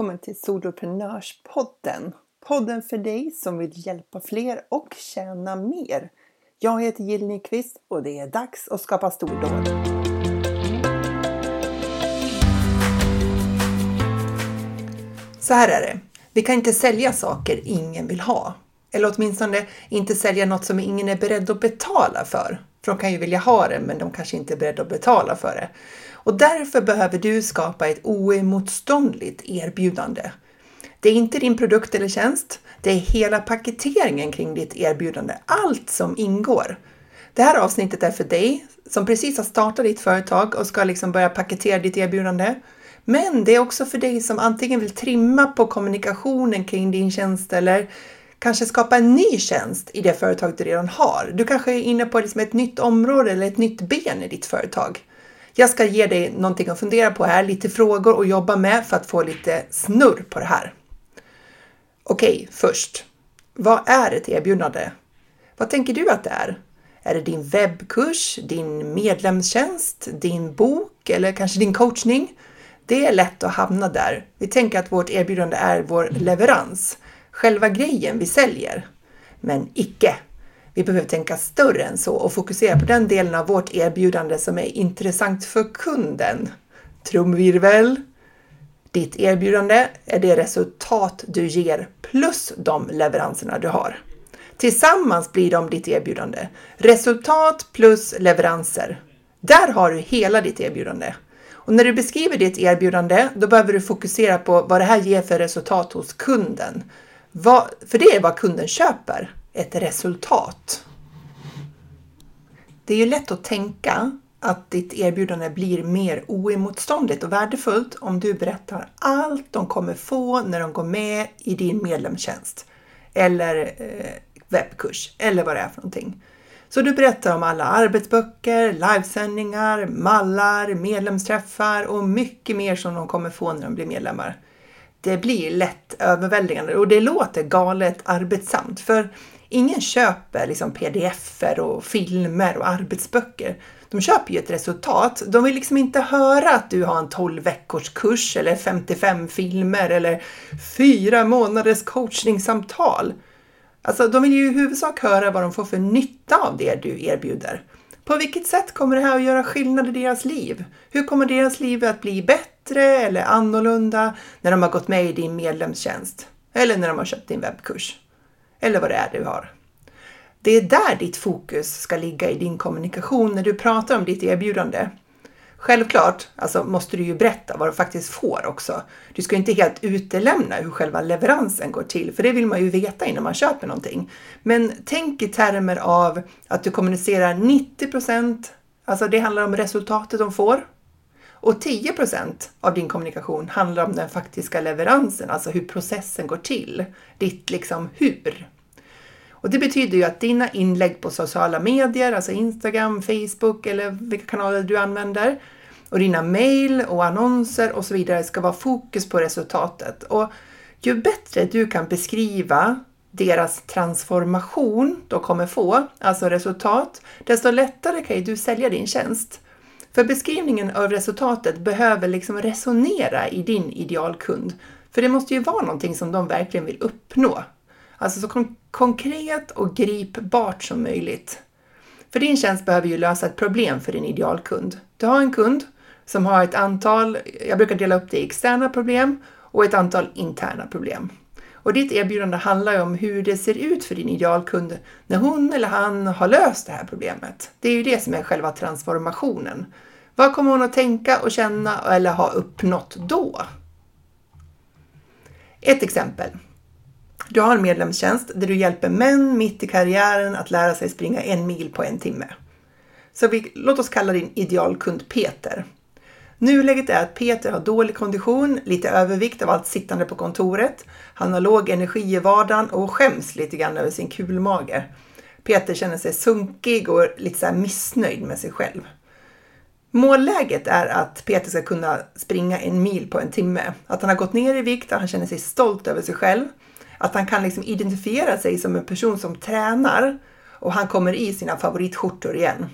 välkommen till Soloprenörspodden. Podden för dig som vill hjälpa fler och tjäna mer. Jag heter Jill Nyqvist och det är dags att skapa stordåd. Så här är det. Vi kan inte sälja saker ingen vill ha. Eller åtminstone inte sälja något som ingen är beredd att betala för. För de kan ju vilja ha det, men de kanske inte är beredda att betala för det. Och därför behöver du skapa ett oemotståndligt erbjudande. Det är inte din produkt eller tjänst. Det är hela paketeringen kring ditt erbjudande. Allt som ingår. Det här avsnittet är för dig som precis har startat ditt företag och ska liksom börja paketera ditt erbjudande. Men det är också för dig som antingen vill trimma på kommunikationen kring din tjänst eller kanske skapa en ny tjänst i det företag du redan har. Du kanske är inne på liksom ett nytt område eller ett nytt ben i ditt företag. Jag ska ge dig någonting att fundera på här, lite frågor att jobba med för att få lite snurr på det här. Okej, först. Vad är ett erbjudande? Vad tänker du att det är? Är det din webbkurs, din medlemstjänst, din bok eller kanske din coachning? Det är lätt att hamna där. Vi tänker att vårt erbjudande är vår leverans, själva grejen vi säljer. Men icke! Vi behöver tänka större än så och fokusera på den delen av vårt erbjudande som är intressant för kunden. Trumvirvel! Ditt erbjudande är det resultat du ger plus de leveranserna du har. Tillsammans blir de ditt erbjudande. Resultat plus leveranser. Där har du hela ditt erbjudande. Och när du beskriver ditt erbjudande, då behöver du fokusera på vad det här ger för resultat hos kunden. Vad, för det är vad kunden köper ett resultat. Det är ju lätt att tänka att ditt erbjudande blir mer oemotståndligt och värdefullt om du berättar allt de kommer få när de går med i din medlemstjänst eller eh, webbkurs eller vad det är för någonting. Så du berättar om alla arbetsböcker, livesändningar, mallar, medlemsträffar och mycket mer som de kommer få när de blir medlemmar det blir lätt överväldigande och det låter galet arbetsamt för ingen köper liksom pdf-er och filmer och arbetsböcker. De köper ju ett resultat. De vill liksom inte höra att du har en 12 veckors kurs eller 55 filmer eller fyra månaders coachningssamtal. Alltså, de vill ju i huvudsak höra vad de får för nytta av det du erbjuder. På vilket sätt kommer det här att göra skillnad i deras liv? Hur kommer deras liv att bli bättre eller annorlunda när de har gått med i din medlemstjänst? Eller när de har köpt din webbkurs? Eller vad det är du har. Det är där ditt fokus ska ligga i din kommunikation när du pratar om ditt erbjudande. Självklart alltså måste du ju berätta vad du faktiskt får också. Du ska inte helt utelämna hur själva leveransen går till, för det vill man ju veta innan man köper någonting. Men tänk i termer av att du kommunicerar 90 procent, alltså det handlar om resultatet de får. Och 10% av din kommunikation handlar om den faktiska leveransen, alltså hur processen går till. Ditt liksom hur. Och det betyder ju att dina inlägg på sociala medier, alltså Instagram, Facebook eller vilka kanaler du använder, och dina mail och annonser och så vidare ska vara fokus på resultatet. Och ju bättre du kan beskriva deras transformation de kommer få, alltså resultat, desto lättare kan ju du sälja din tjänst. För beskrivningen av resultatet behöver liksom resonera i din idealkund. För det måste ju vara någonting som de verkligen vill uppnå. Alltså så kon konkret och gripbart som möjligt. För din tjänst behöver ju lösa ett problem för din idealkund. Du har en kund som har ett antal, jag brukar dela upp det i externa problem och ett antal interna problem. Och ditt erbjudande handlar ju om hur det ser ut för din idealkund när hon eller han har löst det här problemet. Det är ju det som är själva transformationen. Vad kommer hon att tänka och känna eller ha uppnått då? Ett exempel. Du har en medlemstjänst där du hjälper män mitt i karriären att lära sig springa en mil på en timme. Så vi, låt oss kalla din idealkund Peter. Nuläget är att Peter har dålig kondition, lite övervikt av allt sittande på kontoret. Han har låg energi i vardagen och skäms lite grann över sin kulmage. Peter känner sig sunkig och lite så missnöjd med sig själv. Målläget är att Peter ska kunna springa en mil på en timme. Att han har gått ner i vikt, att han känner sig stolt över sig själv. Att han kan liksom identifiera sig som en person som tränar och han kommer i sina favoritskjortor igen.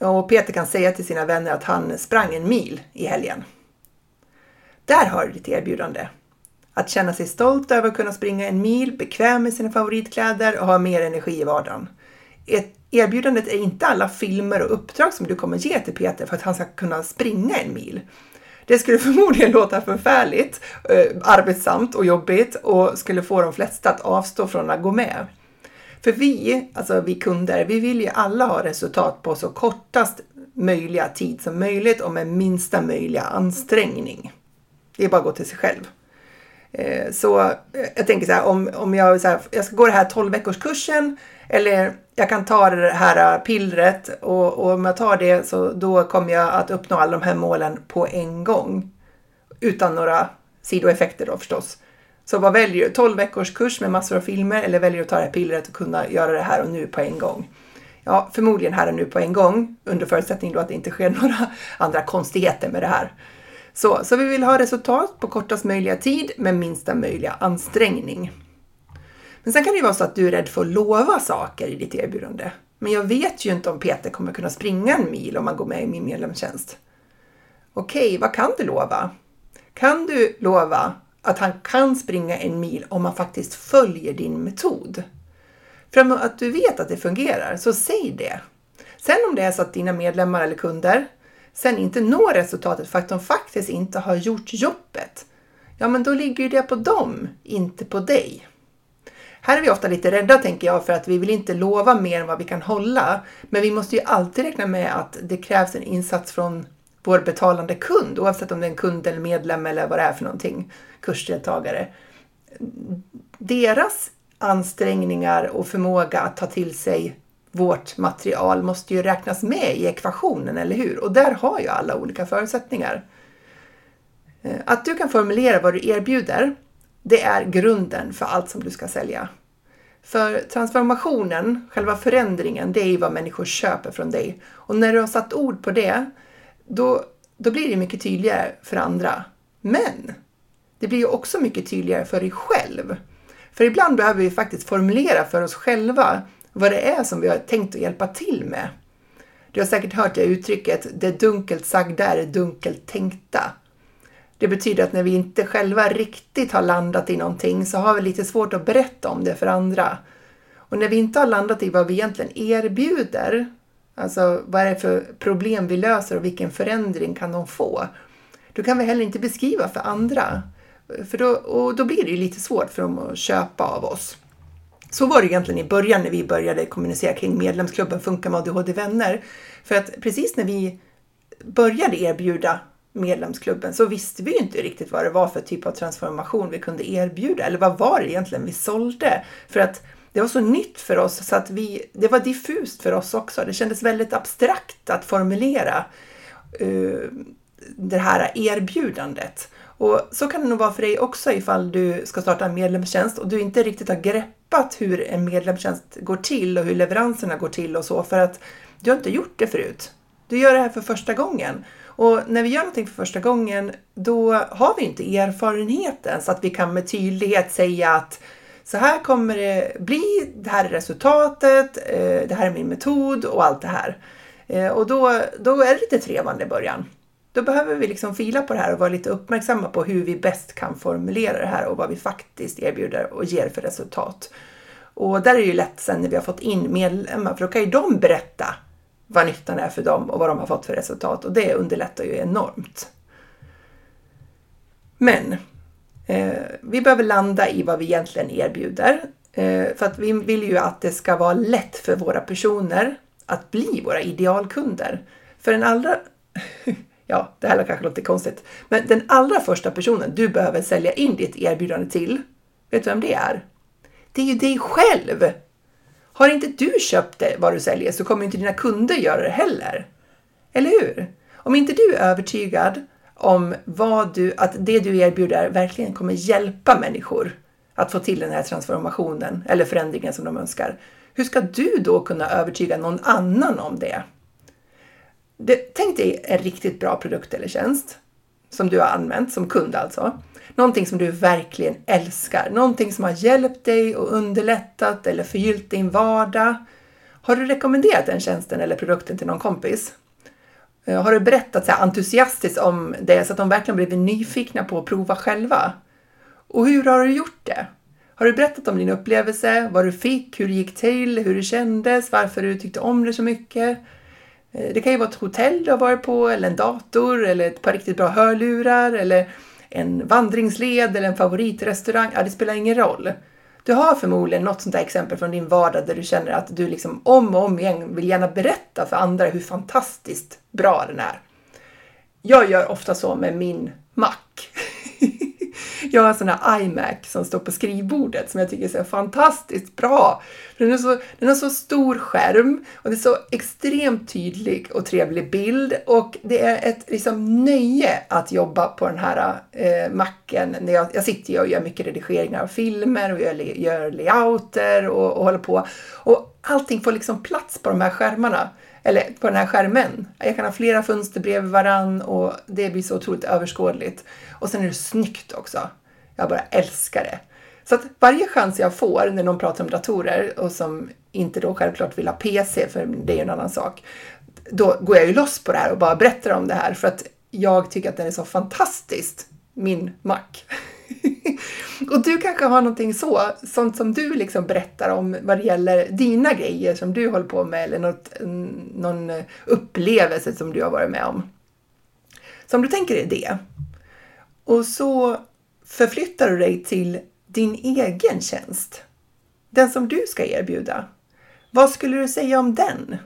Och Peter kan säga till sina vänner att han sprang en mil i helgen. Där har du ditt erbjudande. Att känna sig stolt över att kunna springa en mil, bekväm med sina favoritkläder och ha mer energi i vardagen. Erbjudandet är inte alla filmer och uppdrag som du kommer ge till Peter för att han ska kunna springa en mil. Det skulle förmodligen låta förfärligt, eh, arbetsamt och jobbigt och skulle få de flesta att avstå från att gå med. För vi, alltså vi kunder, vi vill ju alla ha resultat på så kortast möjliga tid som möjligt och med minsta möjliga ansträngning. Det är bara att gå till sig själv. Eh, så eh, jag tänker så här, om, om jag, så här, jag ska gå den här 12 veckors kursen eller jag kan ta det här eh, pillret och, och om jag tar det så då kommer jag att uppnå alla de här målen på en gång. Utan några sidoeffekter då förstås. Så vad väljer du? 12 veckors kurs med massor av filmer eller väljer du att ta det här pillret och kunna göra det här och nu på en gång? Ja, förmodligen här och nu på en gång under förutsättning då att det inte sker några andra konstigheter med det här. Så, så vi vill ha resultat på kortast möjliga tid med minsta möjliga ansträngning. Men sen kan det ju vara så att du är rädd för att lova saker i ditt erbjudande. Men jag vet ju inte om Peter kommer kunna springa en mil om han går med i min medlemstjänst. Okej, vad kan du lova? Kan du lova att han kan springa en mil om man faktiskt följer din metod? För att du vet att det fungerar, så säg det. Sen om det är så att dina medlemmar eller kunder sen inte når resultatet för att de faktiskt inte har gjort jobbet, ja men då ligger ju det på dem, inte på dig. Här är vi ofta lite rädda tänker jag för att vi vill inte lova mer än vad vi kan hålla. Men vi måste ju alltid räkna med att det krävs en insats från vår betalande kund oavsett om det är en kund eller medlem eller vad det är för någonting, kursdeltagare. Deras ansträngningar och förmåga att ta till sig vårt material måste ju räknas med i ekvationen, eller hur? Och där har ju alla olika förutsättningar. Eh, att du kan formulera vad du erbjuder, det är grunden för allt som du ska sälja. För transformationen, själva förändringen, det är ju vad människor köper från dig. Och när du har satt ord på det, då, då blir det mycket tydligare för andra. Men det blir ju också mycket tydligare för dig själv. För ibland behöver vi faktiskt formulera för oss själva vad det är som vi har tänkt att hjälpa till med. Du har säkert hört det uttrycket, det dunkelt sagda är det dunkelt tänkta. Det betyder att när vi inte själva riktigt har landat i någonting så har vi lite svårt att berätta om det för andra. Och när vi inte har landat i vad vi egentligen erbjuder, alltså vad är det för problem vi löser och vilken förändring kan de få, då kan vi heller inte beskriva för andra. För då, och då blir det ju lite svårt för dem att köpa av oss. Så var det egentligen i början när vi började kommunicera kring medlemsklubben Funka med ADHD-vänner. För att precis när vi började erbjuda medlemsklubben så visste vi inte riktigt vad det var för typ av transformation vi kunde erbjuda eller vad var det egentligen vi sålde? För att det var så nytt för oss så att vi, det var diffust för oss också. Det kändes väldigt abstrakt att formulera uh, det här erbjudandet. Och så kan det nog vara för dig också ifall du ska starta en medlemstjänst och du inte riktigt har greppat hur en medlemstjänst går till och hur leveranserna går till och så för att du har inte gjort det förut. Du gör det här för första gången. Och när vi gör någonting för första gången, då har vi inte erfarenheten så att vi kan med tydlighet säga att så här kommer det bli, det här är resultatet, eh, det här är min metod och allt det här. Eh, och då, då är det lite trevande i början. Då behöver vi liksom fila på det här och vara lite uppmärksamma på hur vi bäst kan formulera det här och vad vi faktiskt erbjuder och ger för resultat. Och där är det ju lätt sen när vi har fått in medlemmar, för då kan ju de berätta vad nyttan är för dem och vad de har fått för resultat och det underlättar ju enormt. Men Eh, vi behöver landa i vad vi egentligen erbjuder. Eh, för att vi vill ju att det ska vara lätt för våra personer att bli våra idealkunder. För den allra ja, det här kanske låter konstigt, men den allra första personen du behöver sälja in ditt erbjudande till, vet du vem det är? Det är ju dig själv! Har inte du köpt det vad du säljer så kommer inte dina kunder göra det heller. Eller hur? Om inte du är övertygad om vad du, att det du erbjuder verkligen kommer hjälpa människor att få till den här transformationen eller förändringen som de önskar. Hur ska du då kunna övertyga någon annan om det? det, tänk dig en riktigt bra produkt eller tjänst som du har använt som kund alltså. Någonting som du verkligen älskar, någonting som har hjälpt dig och underlättat eller förgyllt din vardag. Har du rekommenderat den tjänsten eller produkten till någon kompis? Eh, har du berättat så entusiastiskt om det så att de verkligen blivit nyfikna på att prova själva? Och hur har du gjort det? Har du berättat om din upplevelse, vad du fick, hur det gick till, hur det kändes, varför du tyckte om det så mycket? Eh, det kan ju vara ett hotell du har varit på, eller en dator, eller ett par riktigt bra hörlurar, eller en vandringsled eller en favoritrestaurang. Ja, det spelar ingen roll. Du har förmodligen något sånt där exempel från din vardag där du känner att du liksom om och om igen vill gärna berätta för andra hur fantastiskt bra den är. Jag gör ofta så med min mack. Jag har en sån här iMac som står på skrivbordet som jag tycker är så fantastiskt bra. Den, är så, den har så stor skärm och det är så extremt tydlig och trevlig bild och det är ett liksom, nöje att jobba på den här eh, macken. Jag, jag sitter ju och gör mycket redigeringar av filmer och gör, gör layouter och, och håller på. Och allting får liksom plats på de här skärmarna eller på den här skärmen. Jag kan ha flera fönster bredvid varann och det blir så otroligt överskådligt. Och sen är det snyggt också. Jag bara älskar det. Så att varje chans jag får när någon pratar om datorer och som inte då självklart vill ha PC, för det är ju en annan sak, då går jag ju loss på det här och bara berättar om det här för att jag tycker att den är så fantastiskt, min Mac. och du kanske har någonting så, sånt som du liksom berättar om vad det gäller dina grejer som du håller på med eller något, någon upplevelse som du har varit med om. Så om du tänker dig det och så förflyttar du dig till din egen tjänst. Den som du ska erbjuda. Vad skulle du säga om den?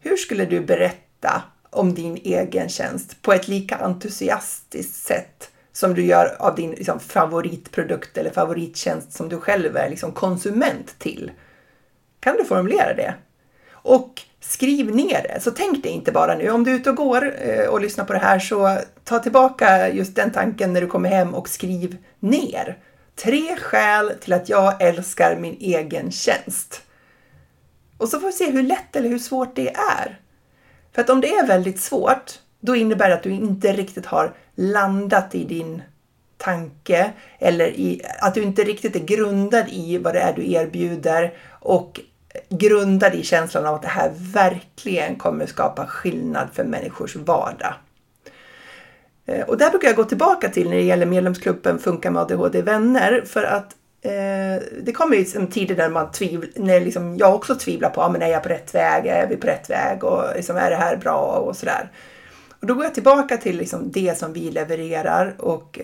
Hur skulle du berätta om din egen tjänst på ett lika entusiastiskt sätt som du gör av din liksom, favoritprodukt eller favorittjänst som du själv är liksom, konsument till? Kan du formulera det? Och skriv ner det. Så tänk dig inte bara nu. Om du är ute och går eh, och lyssnar på det här så ta tillbaka just den tanken när du kommer hem och skriv ner. Tre skäl till att jag älskar min egen tjänst. Och så får vi se hur lätt eller hur svårt det är. För att om det är väldigt svårt, då innebär det att du inte riktigt har landat i din tanke eller i, att du inte riktigt är grundad i vad det är du erbjuder och grundad i känslan av att det här verkligen kommer skapa skillnad för människors vardag. Eh, och där brukar jag gå tillbaka till när det gäller medlemsklubben Funka med ADHD vänner för att eh, det kommer ju en tid där man tvivl, när liksom jag också tvivlar på, ah, men är jag på rätt väg, är vi på rätt väg och liksom, är det här bra och sådär. Och då går jag tillbaka till liksom det som vi levererar och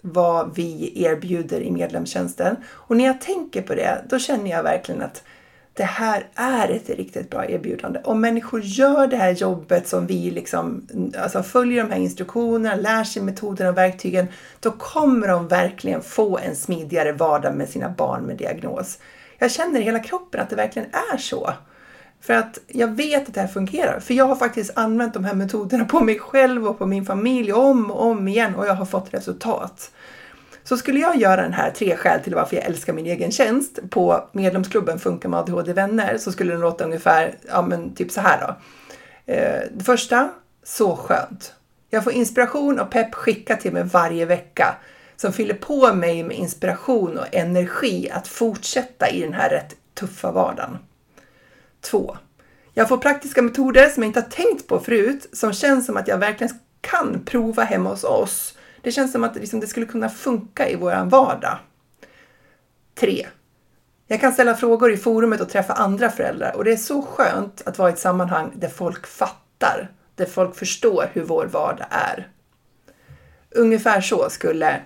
vad vi erbjuder i medlemstjänsten. Och när jag tänker på det, då känner jag verkligen att det här är ett riktigt bra erbjudande. Om människor gör det här jobbet som vi liksom, alltså följer de här instruktionerna, lär sig metoderna och verktygen, då kommer de verkligen få en smidigare vardag med sina barn med diagnos. Jag känner i hela kroppen att det verkligen är så. För att jag vet att det här fungerar. För jag har faktiskt använt de här metoderna på mig själv och på min familj om och om igen och jag har fått resultat. Så skulle jag göra den här tre skäl till varför jag älskar min egen tjänst på medlemsklubben Funka med ADHD-vänner så skulle den låta ungefär, ja men typ så här då. Eh, det första, så skönt. Jag får inspiration och pepp skickat till mig varje vecka som fyller på mig med inspiration och energi att fortsätta i den här rätt tuffa vardagen. 2. Jag får praktiska metoder som jag inte har tänkt på förut som känns som att jag verkligen kan prova hemma hos oss det känns som att liksom, det skulle kunna funka i vår vardag. 3. Jag kan ställa frågor i forumet och träffa andra föräldrar och det är så skönt att vara i ett sammanhang där folk fattar, där folk förstår hur vår vardag är. Ungefär så skulle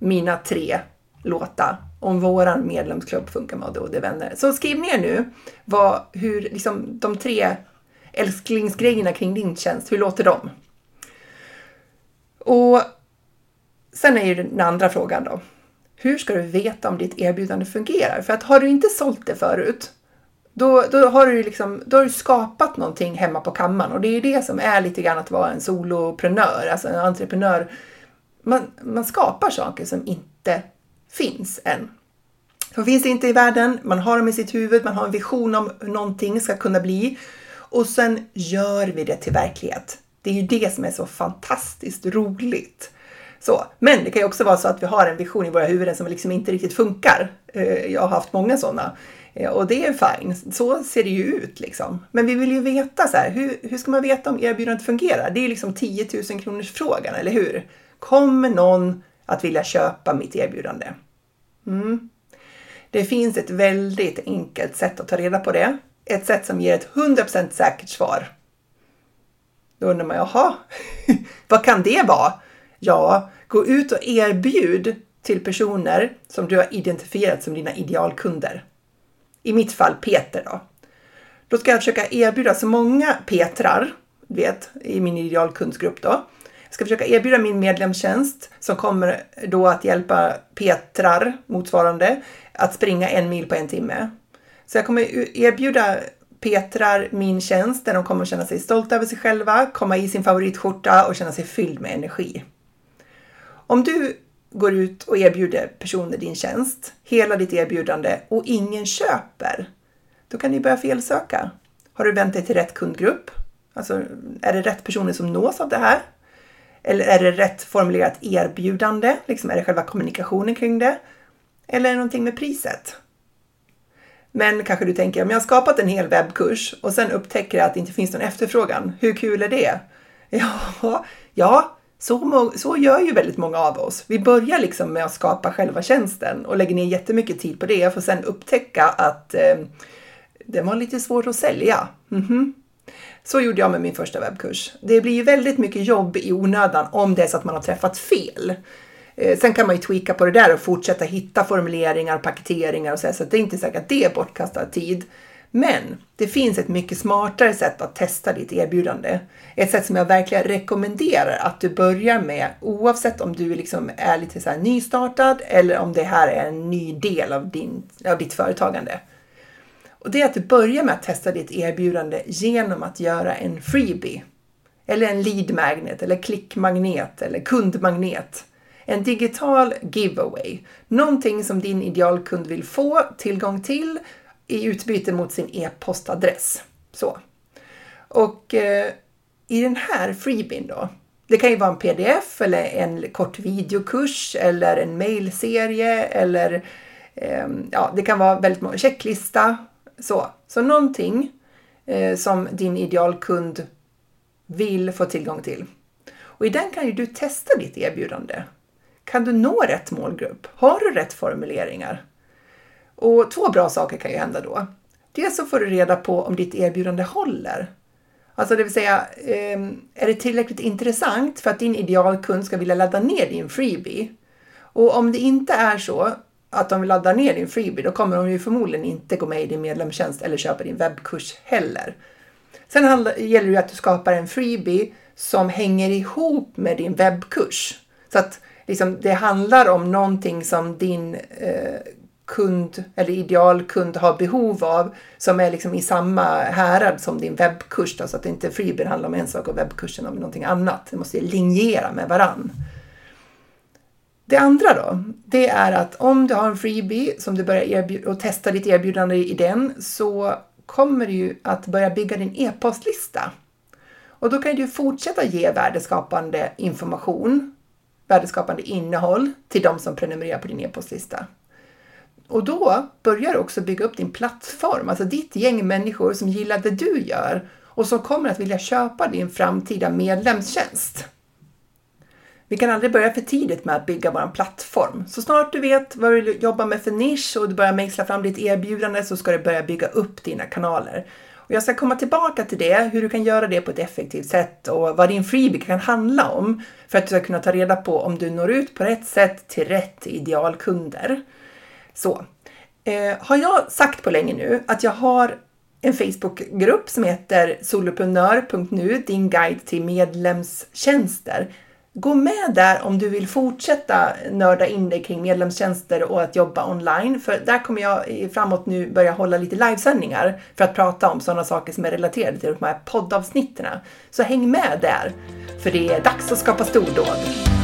mina tre låta om våran medlemsklubb funkar med ADHD-vänner. Så skriv ner nu vad, hur, liksom, de tre älsklingsgrejerna kring din tjänst, hur låter de? Och Sen är ju den andra frågan då. Hur ska du veta om ditt erbjudande fungerar? För att har du inte sålt det förut, då, då, har du liksom, då har du skapat någonting hemma på kammaren och det är ju det som är lite grann att vara en soloprenör, alltså en entreprenör. Man, man skapar saker som inte finns än. De finns inte i världen, man har dem i sitt huvud, man har en vision om hur någonting ska kunna bli och sen gör vi det till verklighet. Det är ju det som är så fantastiskt roligt. Så. Men det kan ju också vara så att vi har en vision i våra huvuden som liksom inte riktigt funkar. Eh, jag har haft många sådana. Eh, och det är fine, så ser det ju ut liksom. Men vi vill ju veta så här, hur, hur ska man veta om erbjudandet fungerar? Det är ju liksom 10 000 kronors frågan, eller hur? Kommer någon att vilja köpa mitt erbjudande? Mm. Det finns ett väldigt enkelt sätt att ta reda på det. Ett sätt som ger ett 100% säkert svar. Då undrar man, jaha, vad kan det vara? Ja, gå ut och erbjud till personer som du har identifierat som dina idealkunder. I mitt fall Peter då. Då ska jag försöka erbjuda så många Petrar, du vet, i min idealkundsgrupp då. Jag ska försöka erbjuda min medlemstjänst som kommer då att hjälpa Petrar motsvarande att springa en mil på en timme. Så jag kommer erbjuda Petrar min tjänst där de kommer känna sig stolta över sig själva, komma i sin favoritskjorta och känna sig fylld med energi. Om du går ut och erbjuder personer din tjänst, hela ditt erbjudande och ingen köper, då kan ni börja felsöka. Har du vänt dig till rätt kundgrupp? Alltså, är det rätt personer som nås av det här? Eller är det rätt formulerat erbjudande? Liksom, är det själva kommunikationen kring det? Eller är det någonting med priset? Men kanske du tänker, om jag har skapat en hel webbkurs och sen upptäcker jag att det inte finns någon efterfrågan. Hur kul är det? Ja, ja så, så gör ju väldigt många av oss. Vi börjar liksom med att skapa själva tjänsten och lägger ner jättemycket tid på det Jag får sen upptäcka att eh, den var lite svårt att sälja. Mm -hmm. Så gjorde jag med min första webbkurs. Det blir ju väldigt mycket jobb i onödan om det är så att man har träffat fel. Eh, sen kan man ju tweaka på det där och fortsätta hitta formuleringar, paketeringar och så, så det är inte säkert att det är bortkastad tid. Men det finns ett mycket smartare sätt att testa ditt erbjudande. Ett sätt som jag verkligen rekommenderar att du börjar med oavsett om du liksom är lite så nystartad eller om det här är en ny del av, din, av ditt företagande. Och det är att du börjar med att testa ditt erbjudande genom att göra en freebie. Eller en lead magnet eller klickmagnet eller kundmagnet. En digital giveaway. Någonting som din idealkund vill få tillgång till i utbyte mot sin e-postadress. Så. Och eh, i den här freebin då, det kan ju vara en pdf eller en kort videokurs eller en mailserie eller eh, ja, det kan vara väldigt många checklista. Så, så någonting eh, som din idealkund vill få tillgång till. Och i den kan ju du testa ditt erbjudande. Kan du nå rätt målgrupp? Har du rätt formuleringar? Och två bra saker kan ju hända då. Dels så får du reda på om ditt erbjudande håller. Alltså det vill säga, ehm, är det tillräckligt intressant för att din idealkund ska vilja ladda ner din freebie? Och om det inte är så att de vill ladda ner din freebie, då kommer de ju förmodligen inte gå med i din medlemstjänst eller köpa din webbkurs heller. Sen gäller det att du skapar en freebie som hänger ihop med din webbkurs. Så att liksom, det handlar om någonting som din eh, kund eller idealkund har behov av som är liksom i samma härad som din webbkurs. Då, så att det inte Freebird handlar om en sak och webbkursen om någonting annat. Det måste linjera med varann. Det andra då, det är att om du har en freebie som du börjar erbjuda och testa ditt erbjudande i den så kommer du ju att börja bygga din e-postlista. Och då kan du fortsätta ge värdeskapande information värdeskapande innehåll till de som prenumererar på din e-postlista. Och då börjar du också bygga upp din plattform, alltså ditt gäng människor som gillar det du gör och som kommer att vilja köpa din framtida medlemstjänst. Vi kan aldrig börja för tidigt med att bygga vår plattform. Så snart du vet vad du jobbar med för nisch och du börjar mejsla fram ditt erbjudande så ska du börja bygga upp dina kanaler. Och jag ska komma tillbaka till det, hur du kan göra det på ett effektivt sätt och vad din freebie kan handla om för att du ska kunna ta reda på om du når ut på rätt sätt till rätt idealkunder. Så, eh, har jag sagt på länge nu att jag har en Facebookgrupp som heter soloprenör.nu, din guide till medlemstjänster. Gå med där om du vill fortsätta nörda in dig kring medlemstjänster och att jobba online. För där kommer jag framåt nu börja hålla lite livesändningar för att prata om sådana saker som är relaterade till de här poddavsnitten. Så häng med där, för det är dags att skapa stordåd.